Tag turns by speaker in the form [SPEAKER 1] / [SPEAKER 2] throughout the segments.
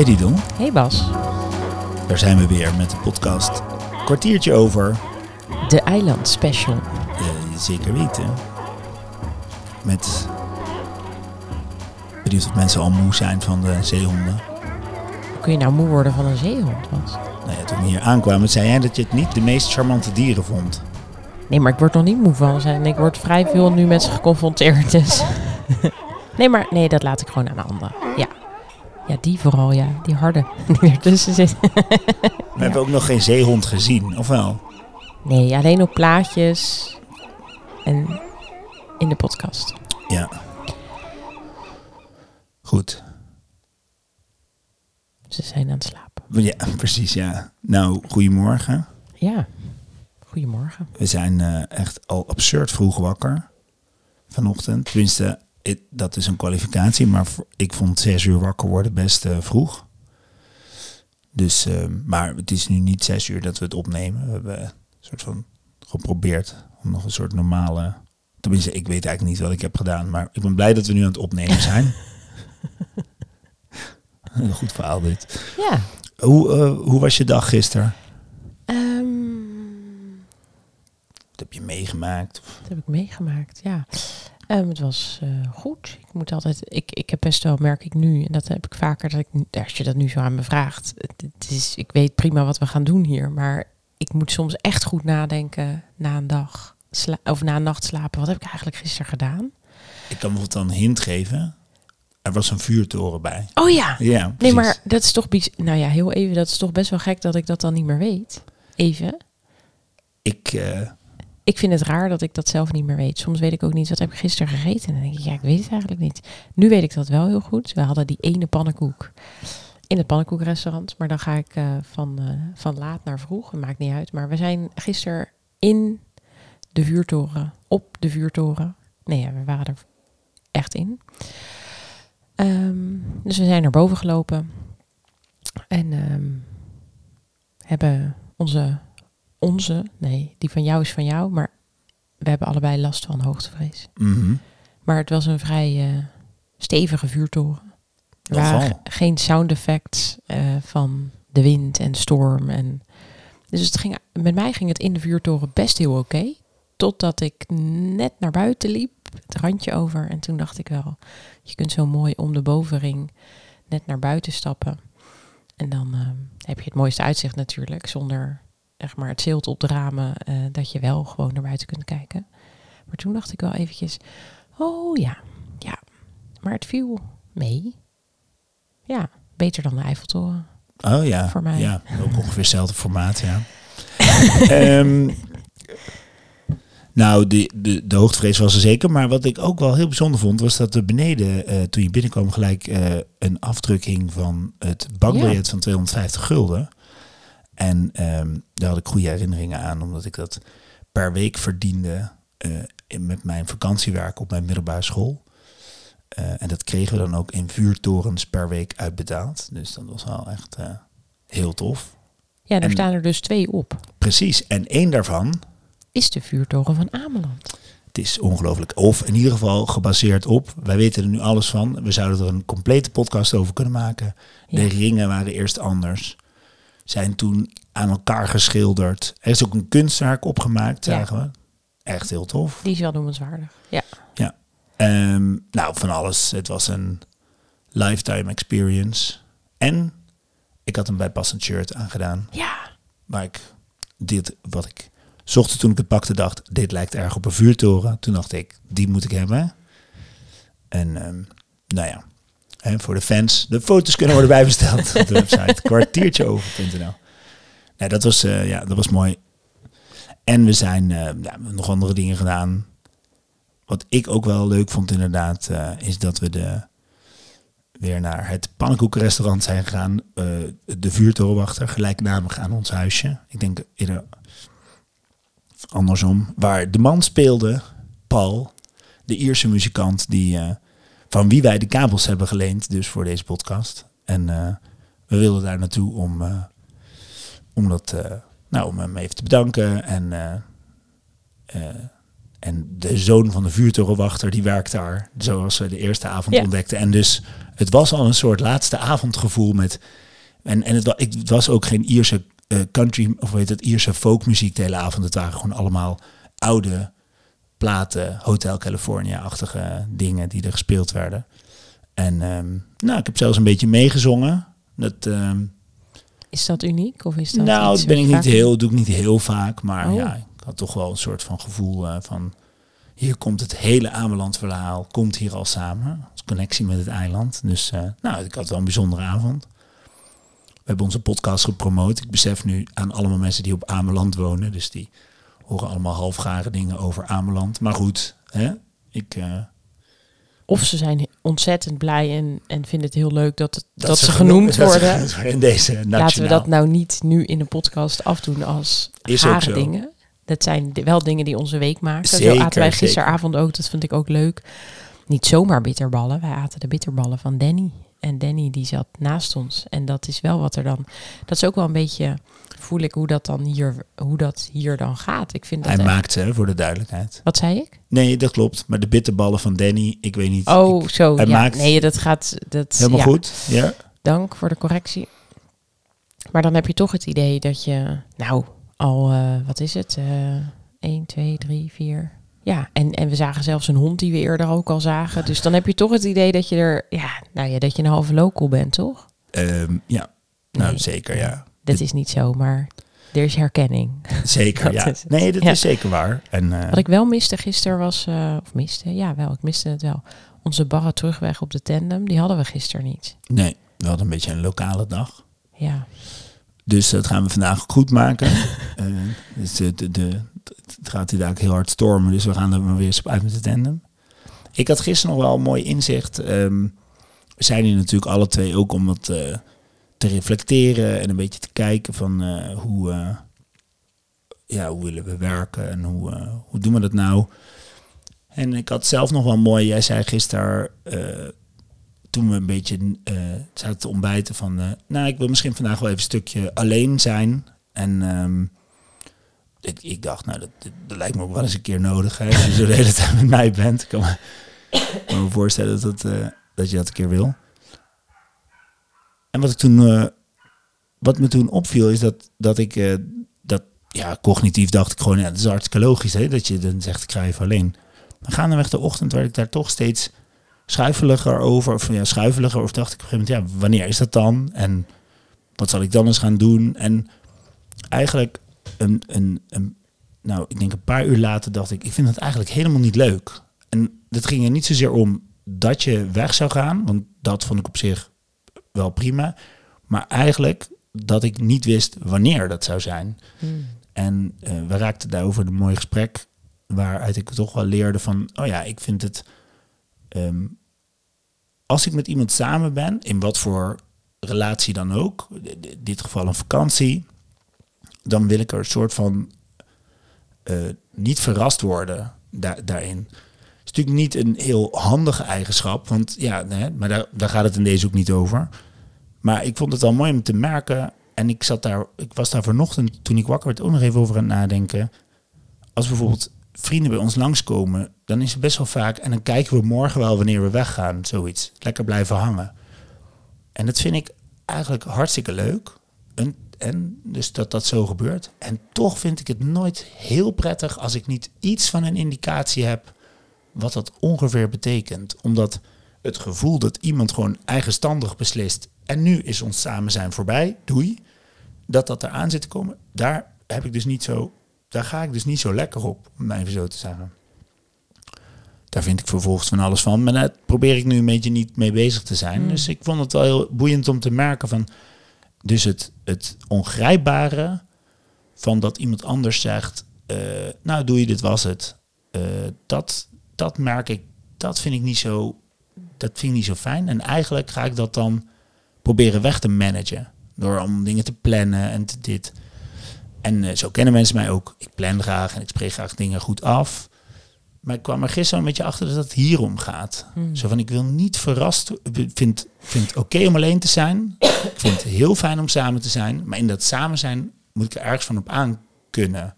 [SPEAKER 1] Hey Didon,
[SPEAKER 2] Hey Bas,
[SPEAKER 1] daar zijn we weer met de podcast. Kwartiertje over,
[SPEAKER 2] de Eiland Special.
[SPEAKER 1] eh, zeker weten. Met, benieuwd of mensen al moe zijn van de zeehonden.
[SPEAKER 2] Hoe kun je nou moe worden van een zeehond, Bas?
[SPEAKER 1] Nou ja, toen we hier aankwamen, zei jij dat je het niet de meest charmante dieren vond.
[SPEAKER 2] Nee, maar ik word nog niet moe van ze. En ik word vrij veel nu met ze geconfronteerd, dus... nee, maar nee, dat laat ik gewoon aan de anderen. Ja. Ja, die vooral, ja. Die harde die ertussen zit.
[SPEAKER 1] We hebben ook nog geen zeehond gezien, of wel?
[SPEAKER 2] nee, alleen op plaatjes en in de podcast.
[SPEAKER 1] Ja. Goed.
[SPEAKER 2] Ze zijn aan het slapen.
[SPEAKER 1] Ja, precies, ja. Nou, goedemorgen.
[SPEAKER 2] Ja. Goedemorgen.
[SPEAKER 1] We zijn eh, echt al absurd vroeg wakker vanochtend. Tenminste, it- dat is een kwalificatie, maar ik vond zes uur wakker worden best eh, vroeg. Dus, eh, maar het is nu niet zes uur dat we het opnemen. We hebben een soort van geprobeerd om nog een soort normale... Tenminste, ik weet eigenlijk niet wat ik heb gedaan, maar ik ben blij dat we nu aan het opnemen zijn. een goed verhaal dit.
[SPEAKER 2] Ja.
[SPEAKER 1] Hoe, eh, hoe was je dag gisteren?
[SPEAKER 2] Ehm,
[SPEAKER 1] Wat heb je meegemaakt?
[SPEAKER 2] Dat heb ik meegemaakt, ja. Ehm, het was eh, goed. Ik moet altijd. Ik, ik heb best wel, merk ik nu, en dat heb ik vaker, dat ik, als je dat nu zo aan me vraagt. Het, het is, ik weet prima wat we gaan doen hier, maar ik moet soms echt goed nadenken na een dag sla- of na een nacht slapen. Wat heb ik eigenlijk gisteren gedaan?
[SPEAKER 1] Ik kan bijvoorbeeld dan een hint geven. Er was een vuurtoren bij.
[SPEAKER 2] Oh ja.
[SPEAKER 1] Ja,
[SPEAKER 2] Nee, maar dat is toch. Nou ja, heel even. Dat is toch best wel gek dat ik dat dan niet meer weet. Even.
[SPEAKER 1] Ik, eh,
[SPEAKER 2] Ik vind het raar dat ik dat zelf niet meer weet. Soms weet ik ook niet wat heb ik gisteren gegeten. En dan denk ik, ja, ik weet het eigenlijk niet. Nu weet ik dat wel heel goed. We hadden die ene pannenkoek in het pannenkoekrestaurant. Maar dan ga ik eh, van, eh, van laat naar vroeg. Maakt niet uit. Maar we zijn gisteren in de vuurtoren, op de vuurtoren. Nee, ja, we waren er echt in. Ehm, dus we zijn naar boven gelopen. En ehm, hebben onze onze, nee, die van jou is van jou, maar we hebben allebei last van hoogtevrees.
[SPEAKER 1] mhm.
[SPEAKER 2] Maar het was een vrij eh, stevige vuurtoren. Er waren ge- geen sound effects eh, van de wind en storm. En dus het ging, met mij ging het in de vuurtoren best heel oké. totdat ik net naar buiten liep, het randje over. En toen dacht ik wel, je kunt zo mooi om de bovenring net naar buiten stappen. En dan eh, heb je het mooiste uitzicht natuurlijk, zonder zeg maar, het zilt op de ramen, eh, dat je wel gewoon naar buiten kunt kijken. Maar toen dacht ik wel eventjes, oh ja, ja. Maar het viel mee. Ja, beter dan de Eiffeltoren.
[SPEAKER 1] Oh ja.
[SPEAKER 2] Voor mij.
[SPEAKER 1] Ja, ook ongeveer hetzelfde formaat, ja. Ehm, nou, de, de, de hoogtevrees was er zeker. Maar wat ik ook wel heel bijzonder vond, was dat er beneden, eh, toen je binnenkwam, gelijk eh, een afdrukking van het bankbiljet van 250 gulden. En ehm, daar had ik goede herinneringen aan, omdat ik dat per week verdiende eh, met mijn vakantiewerk op mijn middelbare school. Eh, en dat kregen we dan ook in vuurtorens per week uitbetaald. Dus dat was wel echt eh, heel tof.
[SPEAKER 2] Ja, daar
[SPEAKER 1] En-
[SPEAKER 2] staan er dus twee op.
[SPEAKER 1] Precies. En één daarvan,
[SPEAKER 2] Is de vuurtoren van Ameland.
[SPEAKER 1] het is ongelooflijk. Of in ieder geval gebaseerd op, wij weten er nu alles van. We zouden er een complete podcast over kunnen maken. De ringen waren eerst anders. Zijn toen aan elkaar geschilderd. Er is ook een kunstwerk opgemaakt,
[SPEAKER 2] Ja.
[SPEAKER 1] zagen we. Echt heel tof.
[SPEAKER 2] Die is wel noemenswaardig. Ja.
[SPEAKER 1] Ehm, nou, van alles. Het was een lifetime experience. En ik had een bijpassend shirt aangedaan.
[SPEAKER 2] Ja.
[SPEAKER 1] Maar ik, dit wat ik zocht toen ik het pakte, dacht, dit lijkt erg op een vuurtoren. Toen dacht ik, die moet ik hebben. En ehm, nou ja, hè, voor de fans, de foto's kunnen worden bijbesteld op de website kwartiertjeover.nl. Dat was, eh, ja, dat was mooi. En we zijn, eh, ja, nog andere dingen gedaan. Wat ik ook wel leuk vond inderdaad, eh, is dat we de, weer naar het pannenkoekenrestaurant zijn gegaan. de vuurtorenwachter, gelijknamig aan ons huisje. Ik denk eerder andersom. Waar de man speelde, Paul, de Ierse muzikant, die, van wie wij de kabels hebben geleend, dus voor deze podcast. En eh, we wilden daar naartoe om, eh, om, dat, eh, nou, om hem even te bedanken en, en de zoon van de vuurtorenwachter, die werkt daar, zoals we de eerste avond
[SPEAKER 2] Ja.
[SPEAKER 1] ontdekten. En dus het was al een soort laatste avondgevoel met... En, en het, ik, was ook geen Ierse country, of weet het, Ierse folkmuziek de hele avond. Het waren gewoon allemaal oude platen, Hotel California-achtige dingen die er gespeeld werden. En ehm, nou, ik heb zelfs een beetje meegezongen. Dat, ehm,
[SPEAKER 2] Is dat uniek? Of is dat
[SPEAKER 1] nou, dat ben ik niet heel, doe ik niet heel vaak, maar
[SPEAKER 2] Oh.
[SPEAKER 1] ja, ik had toch wel een soort van gevoel eh, van hier komt het hele Ameland verhaal, komt hier al samen, als connectie met het eiland. Dus eh, nou, ik had wel een bijzondere avond. We hebben onze podcast gepromoot. Ik besef nu aan allemaal mensen die op Ameland wonen, dus die horen allemaal halfgare dingen over Ameland. Maar goed, hè? ik eh,
[SPEAKER 2] Of ze zijn ontzettend blij en, en vinden het heel leuk dat, het, dat, ze,
[SPEAKER 1] geno-
[SPEAKER 2] genoemd worden.
[SPEAKER 1] in deze nationaal.
[SPEAKER 2] Laten we dat nou niet nu in de podcast afdoen als
[SPEAKER 1] Is ook
[SPEAKER 2] dingen. Dat zijn de- wel dingen die onze week maken.
[SPEAKER 1] Zeker,
[SPEAKER 2] Zo aten wij
[SPEAKER 1] zeker.
[SPEAKER 2] gisteravond ook, dat vond ik ook leuk. Niet zomaar bitterballen, wij aten de bitterballen van Danny. En Danny die zat naast ons. En dat is wel wat er dan... Dat is ook wel een beetje... Voel ik hoe dat dan hier, hoe dat hier dan gaat. Ik vind dat...
[SPEAKER 1] Hij
[SPEAKER 2] echt-
[SPEAKER 1] maakt ze, voor de duidelijkheid.
[SPEAKER 2] Wat zei ik?
[SPEAKER 1] Nee, dat klopt. Maar de bitterballen van Danny, ik weet niet.
[SPEAKER 2] Oh,
[SPEAKER 1] ik-
[SPEAKER 2] zo.
[SPEAKER 1] hij
[SPEAKER 2] ja.
[SPEAKER 1] maakt-
[SPEAKER 2] Nee, dat gaat... Dat,
[SPEAKER 1] helemaal
[SPEAKER 2] ja.
[SPEAKER 1] goed. Ja.
[SPEAKER 2] Dank voor de correctie. Maar dan heb je toch het idee dat je, nou, al, eh, wat is het? eh 1, 2, 3, 4. Ja, en, en we zagen zelfs een hond die we eerder ook al zagen. Dus dan heb je toch het idee dat je er, ja, nou ja, dat je een halve local bent, toch?
[SPEAKER 1] Ehm, ja. Nou,
[SPEAKER 2] Nee.
[SPEAKER 1] zeker, ja.
[SPEAKER 2] Dat is niet zo, maar er is herkenning.
[SPEAKER 1] Zeker, ja.
[SPEAKER 2] is.
[SPEAKER 1] Nee, dat
[SPEAKER 2] Ja.
[SPEAKER 1] is zeker waar. En, eh,
[SPEAKER 2] Wat ik wel miste gisteren was, eh, of miste, ja wel, ik miste het wel. Onze barre terugweg op de tandem, die hadden we gisteren niet.
[SPEAKER 1] nee, we hadden een beetje een lokale dag.
[SPEAKER 2] Ja,
[SPEAKER 1] Dus dat gaan we vandaag goed maken. Eh, dus de, de, de, het gaat inderdaad heel hard stormen, dus we gaan er maar weer eens op uit met de tandem. Ik had gisteren nog wel een mooi inzicht. Ehm, we zijn hier natuurlijk alle twee ook om wat eh, te reflecteren en een beetje te kijken van eh, hoe, eh, ja, hoe willen we werken en hoe, eh, hoe doen we dat nou. En ik had zelf nog wel mooi, jij zei gisteren, toen we een beetje zaten te ontbijten van, nou, ik wil misschien vandaag wel even een stukje alleen zijn. En ehm, ik, dacht, nou, dat, lijkt me ook wel eens een keer nodig. Hè, als je zo de hele tijd met mij bent. Ik kan me, voorstellen dat, dat, dat je dat een keer wil. En wat ik toen, eh, wat me toen opviel, is dat, dat ik, eh, dat, ja, cognitief dacht ik gewoon, ja, dat is hartstikke logisch, hè, dat je dan zegt, ik ga alleen. Maar gaandeweg de ochtend werd ik daar toch steeds schuifeliger over. Of ja, schuifeliger. Of dacht ik op een gegeven moment, ja, wanneer is dat dan? En wat zal ik dan eens gaan doen? En eigenlijk een, een, een, nou, ik denk een paar uur later dacht ik, ik vind het eigenlijk helemaal niet leuk. En het ging er niet zozeer om dat je weg zou gaan, want dat vond ik op zich wel prima. Maar eigenlijk dat ik niet wist wanneer dat zou zijn. En eh, we raakten daarover een mooi gesprek, waaruit ik toch wel leerde van, oh ja, ik vind het, ehm, als ik met iemand samen ben, in wat voor relatie dan ook, in dit geval een vakantie, dan wil ik er een soort van eh, niet verrast worden da- daarin. Het is natuurlijk niet een heel handige eigenschap, want ja, nee, maar daar, daar gaat het in deze ook niet over. Maar ik vond het wel mooi om te merken. En ik zat daar, ik was daar vanochtend, toen ik wakker werd, ook nog even over aan het nadenken. Als bijvoorbeeld vrienden bij ons langskomen, dan is het best wel vaak. En dan kijken we morgen wel wanneer we weggaan, zoiets. Lekker blijven hangen. En dat vind ik eigenlijk hartstikke leuk. En dus dat dat zo gebeurt. En toch vind ik het nooit heel prettig als ik niet iets van een indicatie heb wat dat ongeveer betekent. Omdat het gevoel dat iemand gewoon eigenstandig beslist en nu is ons samen zijn voorbij, doei, dat dat eraan zit te komen, daar heb ik dus niet zo, daar ga ik dus niet zo lekker op, om even zo te zeggen. Daar vind ik vervolgens van alles van, maar daar probeer ik nu een beetje niet mee bezig te zijn.
[SPEAKER 2] Hmm.
[SPEAKER 1] Dus ik vond het wel heel boeiend om te merken van, dus het, het ongrijpbare van dat iemand anders zegt, eh, nou doe je, dit was het. Eh, dat, dat merk ik, dat vind ik niet zo, dat vind ik niet zo fijn. En eigenlijk ga ik dat dan proberen weg te managen. Door om dingen te plannen en te dit. En eh, zo kennen mensen mij ook. Ik plan graag en ik spreek graag dingen goed af. Maar ik kwam er gisteren een beetje achter dat het hierom gaat.
[SPEAKER 2] Hmm.
[SPEAKER 1] Zo van, ik wil niet verrast. Ik vind, vind het oké om alleen te zijn. ik vind het heel fijn om samen te zijn. Maar in dat samen zijn moet ik er ergens van op aan kunnen.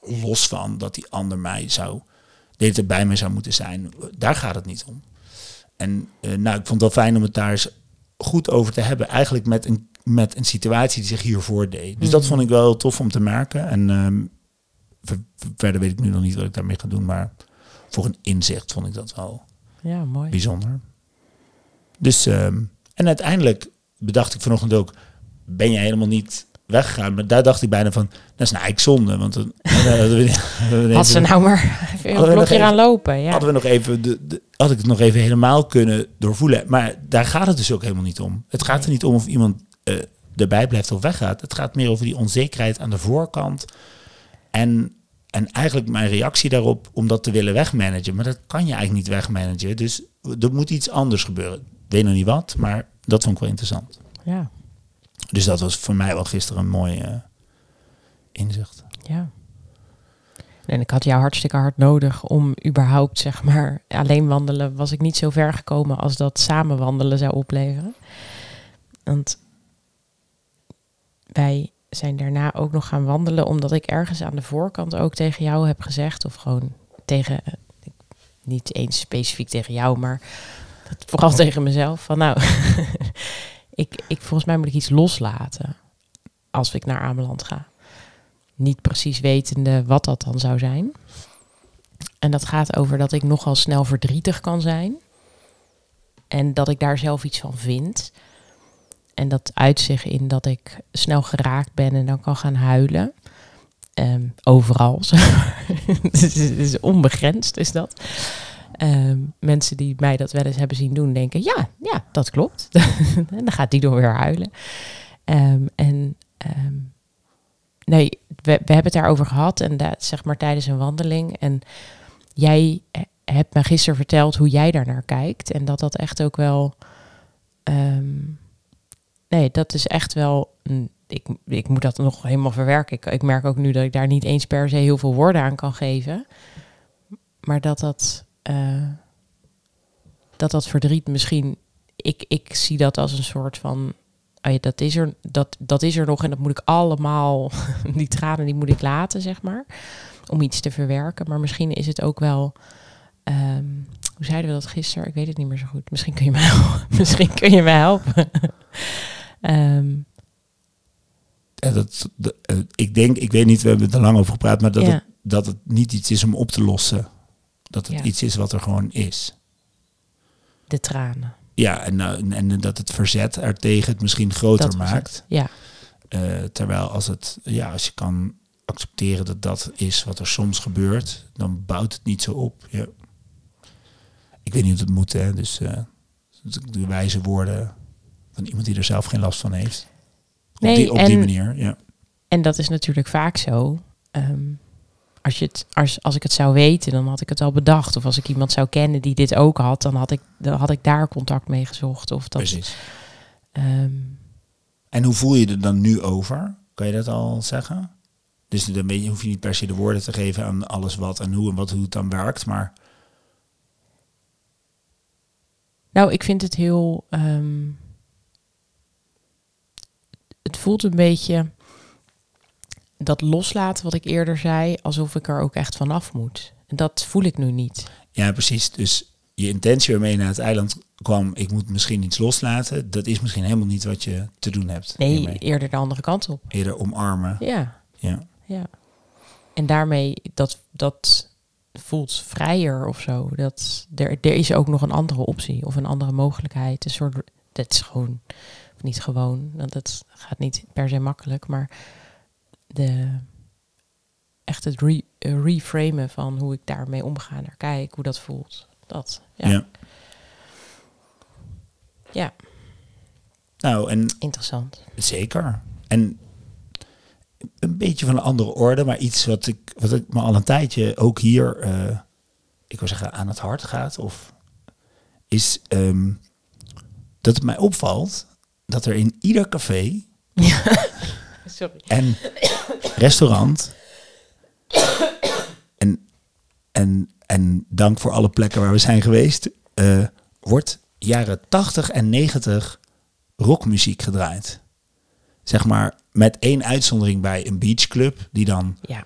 [SPEAKER 1] Los van dat die ander mij zou de hele tijd bij me zou moeten zijn. Daar gaat het niet om. En eh, nou, ik vond het wel fijn om het daar eens goed over te hebben. Eigenlijk met een, met een situatie die zich hiervoor deed. Dus dat
[SPEAKER 2] Mhm.
[SPEAKER 1] vond ik wel heel tof om te merken. En ehm, ver- ver- verder weet ik nu nog niet wat ik daarmee ga doen. Maar voor een inzicht vond ik dat wel
[SPEAKER 2] Ja, mooi.
[SPEAKER 1] bijzonder. Dus, ehm, en uiteindelijk bedacht ik vanochtend ook, ben je helemaal niet weggegaan? Maar daar dacht ik bijna van, dat is nou eigenlijk zonde. Want dan,
[SPEAKER 2] Had ze nou maar even een blokje aan lopen. Ja.
[SPEAKER 1] hadden we nog even de, de- had ik het nog even helemaal kunnen doorvoelen. Maar daar gaat het dus ook helemaal niet om. Het gaat er niet om of iemand eh, erbij blijft of weggaat. Het gaat meer over die onzekerheid aan de voorkant. En, en eigenlijk mijn reactie daarop om dat te willen wegmanagen. Maar dat kan je eigenlijk niet wegmanagen. Dus er moet iets anders gebeuren. Ik weet nog niet wat, maar dat vond ik wel interessant.
[SPEAKER 2] ja,
[SPEAKER 1] Dus dat was voor mij wel gisteren een mooi eh, inzicht.
[SPEAKER 2] ja. En ik had jou hartstikke hard nodig om überhaupt, zeg maar, alleen wandelen was ik niet zo ver gekomen als dat samen wandelen zou opleveren. Want wij zijn daarna ook nog gaan wandelen, omdat ik ergens aan de voorkant ook tegen jou heb gezegd, of gewoon tegen, eh, niet eens specifiek tegen jou, maar vooral tegen mezelf, van nou, ik, ik, volgens mij moet ik iets loslaten als ik naar Ameland ga. Niet precies wetende wat dat dan zou zijn. En dat gaat over dat ik nogal snel verdrietig kan zijn. En dat ik daar zelf iets van vind. En dat uit zich in dat ik snel geraakt ben en dan kan gaan huilen. Ehm, overal. het, het is onbegrensd, is dat. Ehm, mensen die mij dat wel eens hebben zien doen, denken: ja, ja, dat klopt. en dan gaat die door weer huilen. Ehm, en ehm, nee, we, we hebben het daarover gehad en dat zeg maar tijdens een wandeling. En jij eh, hebt me gisteren verteld hoe jij daar naar kijkt. En dat dat echt ook wel. nee, dat is echt wel. ik, ik moet dat nog helemaal verwerken. Ik, ik merk ook nu dat ik daar niet eens per se heel veel woorden aan kan geven. Maar dat dat. Eh, dat dat verdriet misschien. Ik, ik zie dat als een soort van. ja, dat, is er, dat, dat is er nog en dat moet ik allemaal. Die tranen die moet ik laten, zeg maar. Om iets te verwerken. Maar misschien is het ook wel. ehm, hoe zeiden we dat gisteren? Ik weet het niet meer zo goed. Misschien kun je mij helpen. Misschien kun je mij helpen.
[SPEAKER 1] En dat, eh, ik denk, ik weet niet, we hebben het er lang over gepraat, maar dat,
[SPEAKER 2] Ja.
[SPEAKER 1] het, dat het niet iets is om op te lossen. Dat het
[SPEAKER 2] Ja.
[SPEAKER 1] iets is wat er gewoon is.
[SPEAKER 2] de tranen.
[SPEAKER 1] Ja, en, nou, en, en dat het verzet ertegen het misschien groter
[SPEAKER 2] Dat
[SPEAKER 1] maakt.
[SPEAKER 2] Ja,
[SPEAKER 1] Eh, terwijl als, het, ja, als je kan accepteren dat dat is wat er soms gebeurt, dan bouwt het niet zo op. Ja. Ik weet niet hoe het moet, hè. Dus eh, de wijze woorden van iemand die er zelf geen last van heeft. Op,
[SPEAKER 2] Nee,
[SPEAKER 1] die, op die manier, ja.
[SPEAKER 2] En dat is natuurlijk vaak zo. Ehm, als, je het, als, als ik het zou weten, dan had ik het al bedacht. Of als ik iemand zou kennen die dit ook had, dan had ik, dan had ik daar contact mee gezocht. Of dat,
[SPEAKER 1] Precies.
[SPEAKER 2] ehm,
[SPEAKER 1] En hoe voel je er dan nu over? Kan je dat al zeggen? Dus dan je, hoef je niet per se de woorden te geven aan alles wat en hoe en wat hoe het dan werkt, maar
[SPEAKER 2] nou, ik vind het heel. ehm, het voelt een beetje dat loslaten wat ik eerder zei, alsof ik er ook echt vanaf moet. En dat voel ik nu niet.
[SPEAKER 1] ja, precies. Dus je intentie waarmee je naar het eiland kwam, ik moet misschien iets loslaten, dat is misschien helemaal niet wat je te doen hebt.
[SPEAKER 2] Nee,
[SPEAKER 1] hiermee.
[SPEAKER 2] eerder de andere kant op.
[SPEAKER 1] Eerder omarmen.
[SPEAKER 2] Ja,
[SPEAKER 1] Ja.
[SPEAKER 2] ja. En daarmee, dat, dat voelt vrijer of zo. Dat, er, er is ook nog een andere optie of een andere mogelijkheid. Een soort, dat is gewoon, of niet gewoon, want het gaat niet per se makkelijk, maar de, echt het re, eh, reframen van hoe ik daarmee omga, naar kijk, hoe dat voelt. Dat, ja.
[SPEAKER 1] Ja.
[SPEAKER 2] ja,
[SPEAKER 1] Nou, en
[SPEAKER 2] interessant.
[SPEAKER 1] Zeker. En een beetje van een andere orde, maar iets wat ik, wat ik me al een tijdje ook hier, eh, ik wil zeggen, aan het hart gaat, of is ehm, dat het mij opvalt dat er in ieder café
[SPEAKER 2] Sorry.
[SPEAKER 1] en restaurant en, en, en dank voor alle plekken waar we zijn geweest, eh, wordt jaren 80 en 90 rockmuziek gedraaid. Zeg maar met één uitzondering bij een beachclub die dan
[SPEAKER 2] Ja,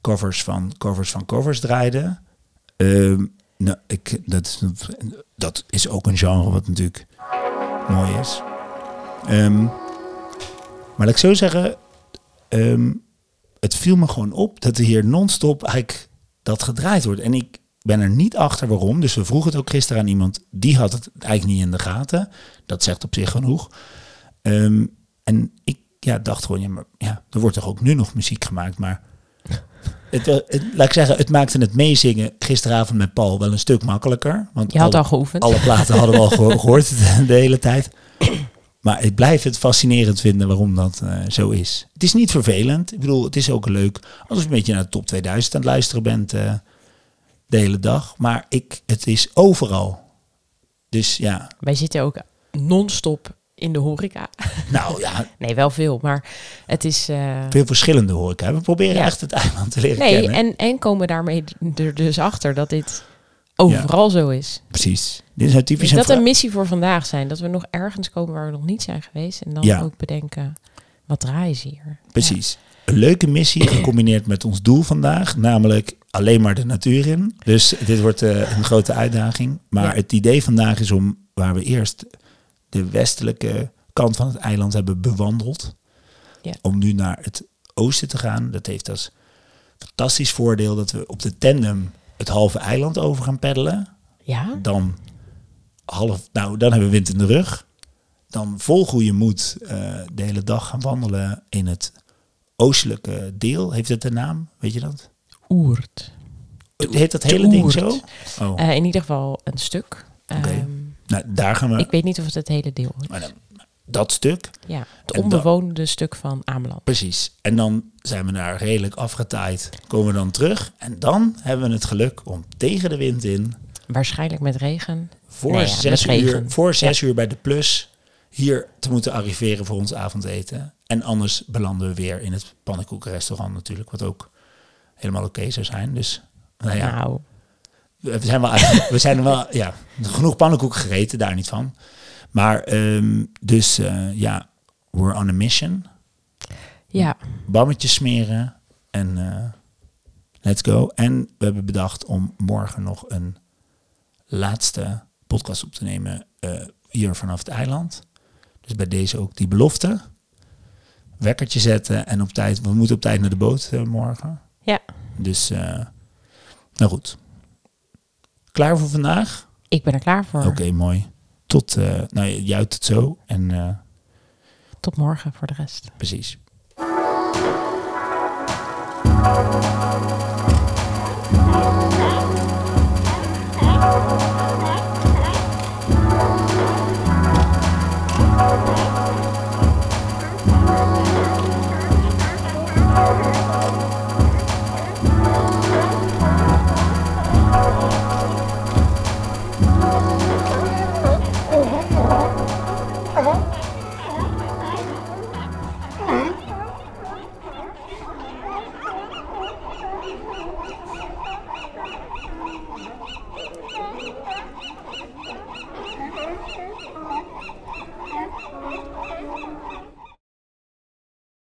[SPEAKER 1] covers van covers van covers draaide. Ehm, nou, ik, dat, dat is ook een genre wat natuurlijk mooi is. Ehm, maar laat ik zo zeggen, ehm, het viel me gewoon op dat er hier non-stop eigenlijk dat gedraaid wordt. En ik ben er niet achter waarom. Dus we vroegen het ook gisteren aan iemand, die had het eigenlijk niet in de gaten. Dat zegt op zich genoeg. Ehm, en ik ja, dacht gewoon, ja, maar, ja, er wordt toch ook nu nog muziek gemaakt, maar... Het, wa- het- laat ik zeggen, het maakte het meezingen gisteravond met Paul wel een stuk makkelijker. Want
[SPEAKER 2] Je had
[SPEAKER 1] alle-
[SPEAKER 2] al geoefend.
[SPEAKER 1] alle platen hadden we al geho- gehoord de, de hele tijd. Maar ik blijf het fascinerend vinden waarom dat eh, zo is. Het is niet vervelend. Ik bedoel, het is ook leuk als je een beetje naar de top 2000 aan het luisteren bent eh, de hele dag. Maar ik, het is overal. Dus ja,
[SPEAKER 2] Wij zitten ook non-stop in de horeca.
[SPEAKER 1] nou ja,
[SPEAKER 2] Nee, wel veel, maar het is... eh,
[SPEAKER 1] veel verschillende ik. We proberen
[SPEAKER 2] Ja.
[SPEAKER 1] echt het eiland te leren
[SPEAKER 2] Nee,
[SPEAKER 1] kennen.
[SPEAKER 2] en, en komen daarmee er dus achter dat dit overal zo is.
[SPEAKER 1] Precies. Dit is typisch
[SPEAKER 2] Is
[SPEAKER 1] een
[SPEAKER 2] dat een missie voor vandaag zijn? Dat we nog ergens komen waar we nog niet zijn geweest. En dan
[SPEAKER 1] Ja.
[SPEAKER 2] ook bedenken, wat draaien ze hier?
[SPEAKER 1] Precies. Een leuke missie gecombineerd met ons doel vandaag, namelijk alleen maar de natuur in. Dus dit wordt eh, een grote uitdaging. Maar het idee vandaag is om waar we eerst de westelijke kant van het eiland hebben bewandeld,
[SPEAKER 2] Ja.
[SPEAKER 1] om nu naar het oosten te gaan. Dat heeft als fantastisch voordeel dat we op de tandem het halve eiland over gaan peddelen.
[SPEAKER 2] Ja?
[SPEAKER 1] Dan half, nou, dan hebben we wind in de rug. Dan vol goede moed eh, de hele dag gaan wandelen in het oostelijke deel. Heeft het een naam? Weet je dat?
[SPEAKER 2] Oert.
[SPEAKER 1] Heet dat hele ding zo? Oh,
[SPEAKER 2] Eh, in ieder geval een stuk.
[SPEAKER 1] Oké.
[SPEAKER 2] Ehm,
[SPEAKER 1] nou, daar gaan we.
[SPEAKER 2] ik weet niet of het het hele deel is.
[SPEAKER 1] maar dan- dat stuk,
[SPEAKER 2] Ja, het
[SPEAKER 1] dan-
[SPEAKER 2] onbewoonde stuk van Ameland.
[SPEAKER 1] precies. En dan zijn we daar redelijk afgetaaid. Komen we dan terug. En dan hebben we het geluk om tegen de wind in
[SPEAKER 2] Waarschijnlijk met regen.
[SPEAKER 1] voor
[SPEAKER 2] Nee, ja,
[SPEAKER 1] zes, uur, voor zes uur bij de plus hier te moeten arriveren voor ons avondeten. En anders belanden we weer in het pannenkoekenrestaurant natuurlijk, wat ook helemaal oké zou zijn. Dus nou ja,
[SPEAKER 2] Nou,
[SPEAKER 1] we zijn wel, we zijn wel, ja, genoeg pannenkoek gegeten, daar niet van. Maar ehm, dus eh, ja, we're on a mission.
[SPEAKER 2] Ja.
[SPEAKER 1] Bammetjes smeren en eh, let's go. En we hebben bedacht om morgen nog een laatste podcast op te nemen eh, hier vanaf het eiland. Dus bij deze ook die belofte. Wekkertje zetten en op tijd, we moeten op tijd naar de boot eh, morgen.
[SPEAKER 2] Ja.
[SPEAKER 1] Dus, nou goed. Klaar voor vandaag?
[SPEAKER 2] Ik ben er klaar voor.
[SPEAKER 1] Oké, mooi. Tot, nou juicht het zo en
[SPEAKER 2] Tot morgen voor de rest.
[SPEAKER 1] precies. Música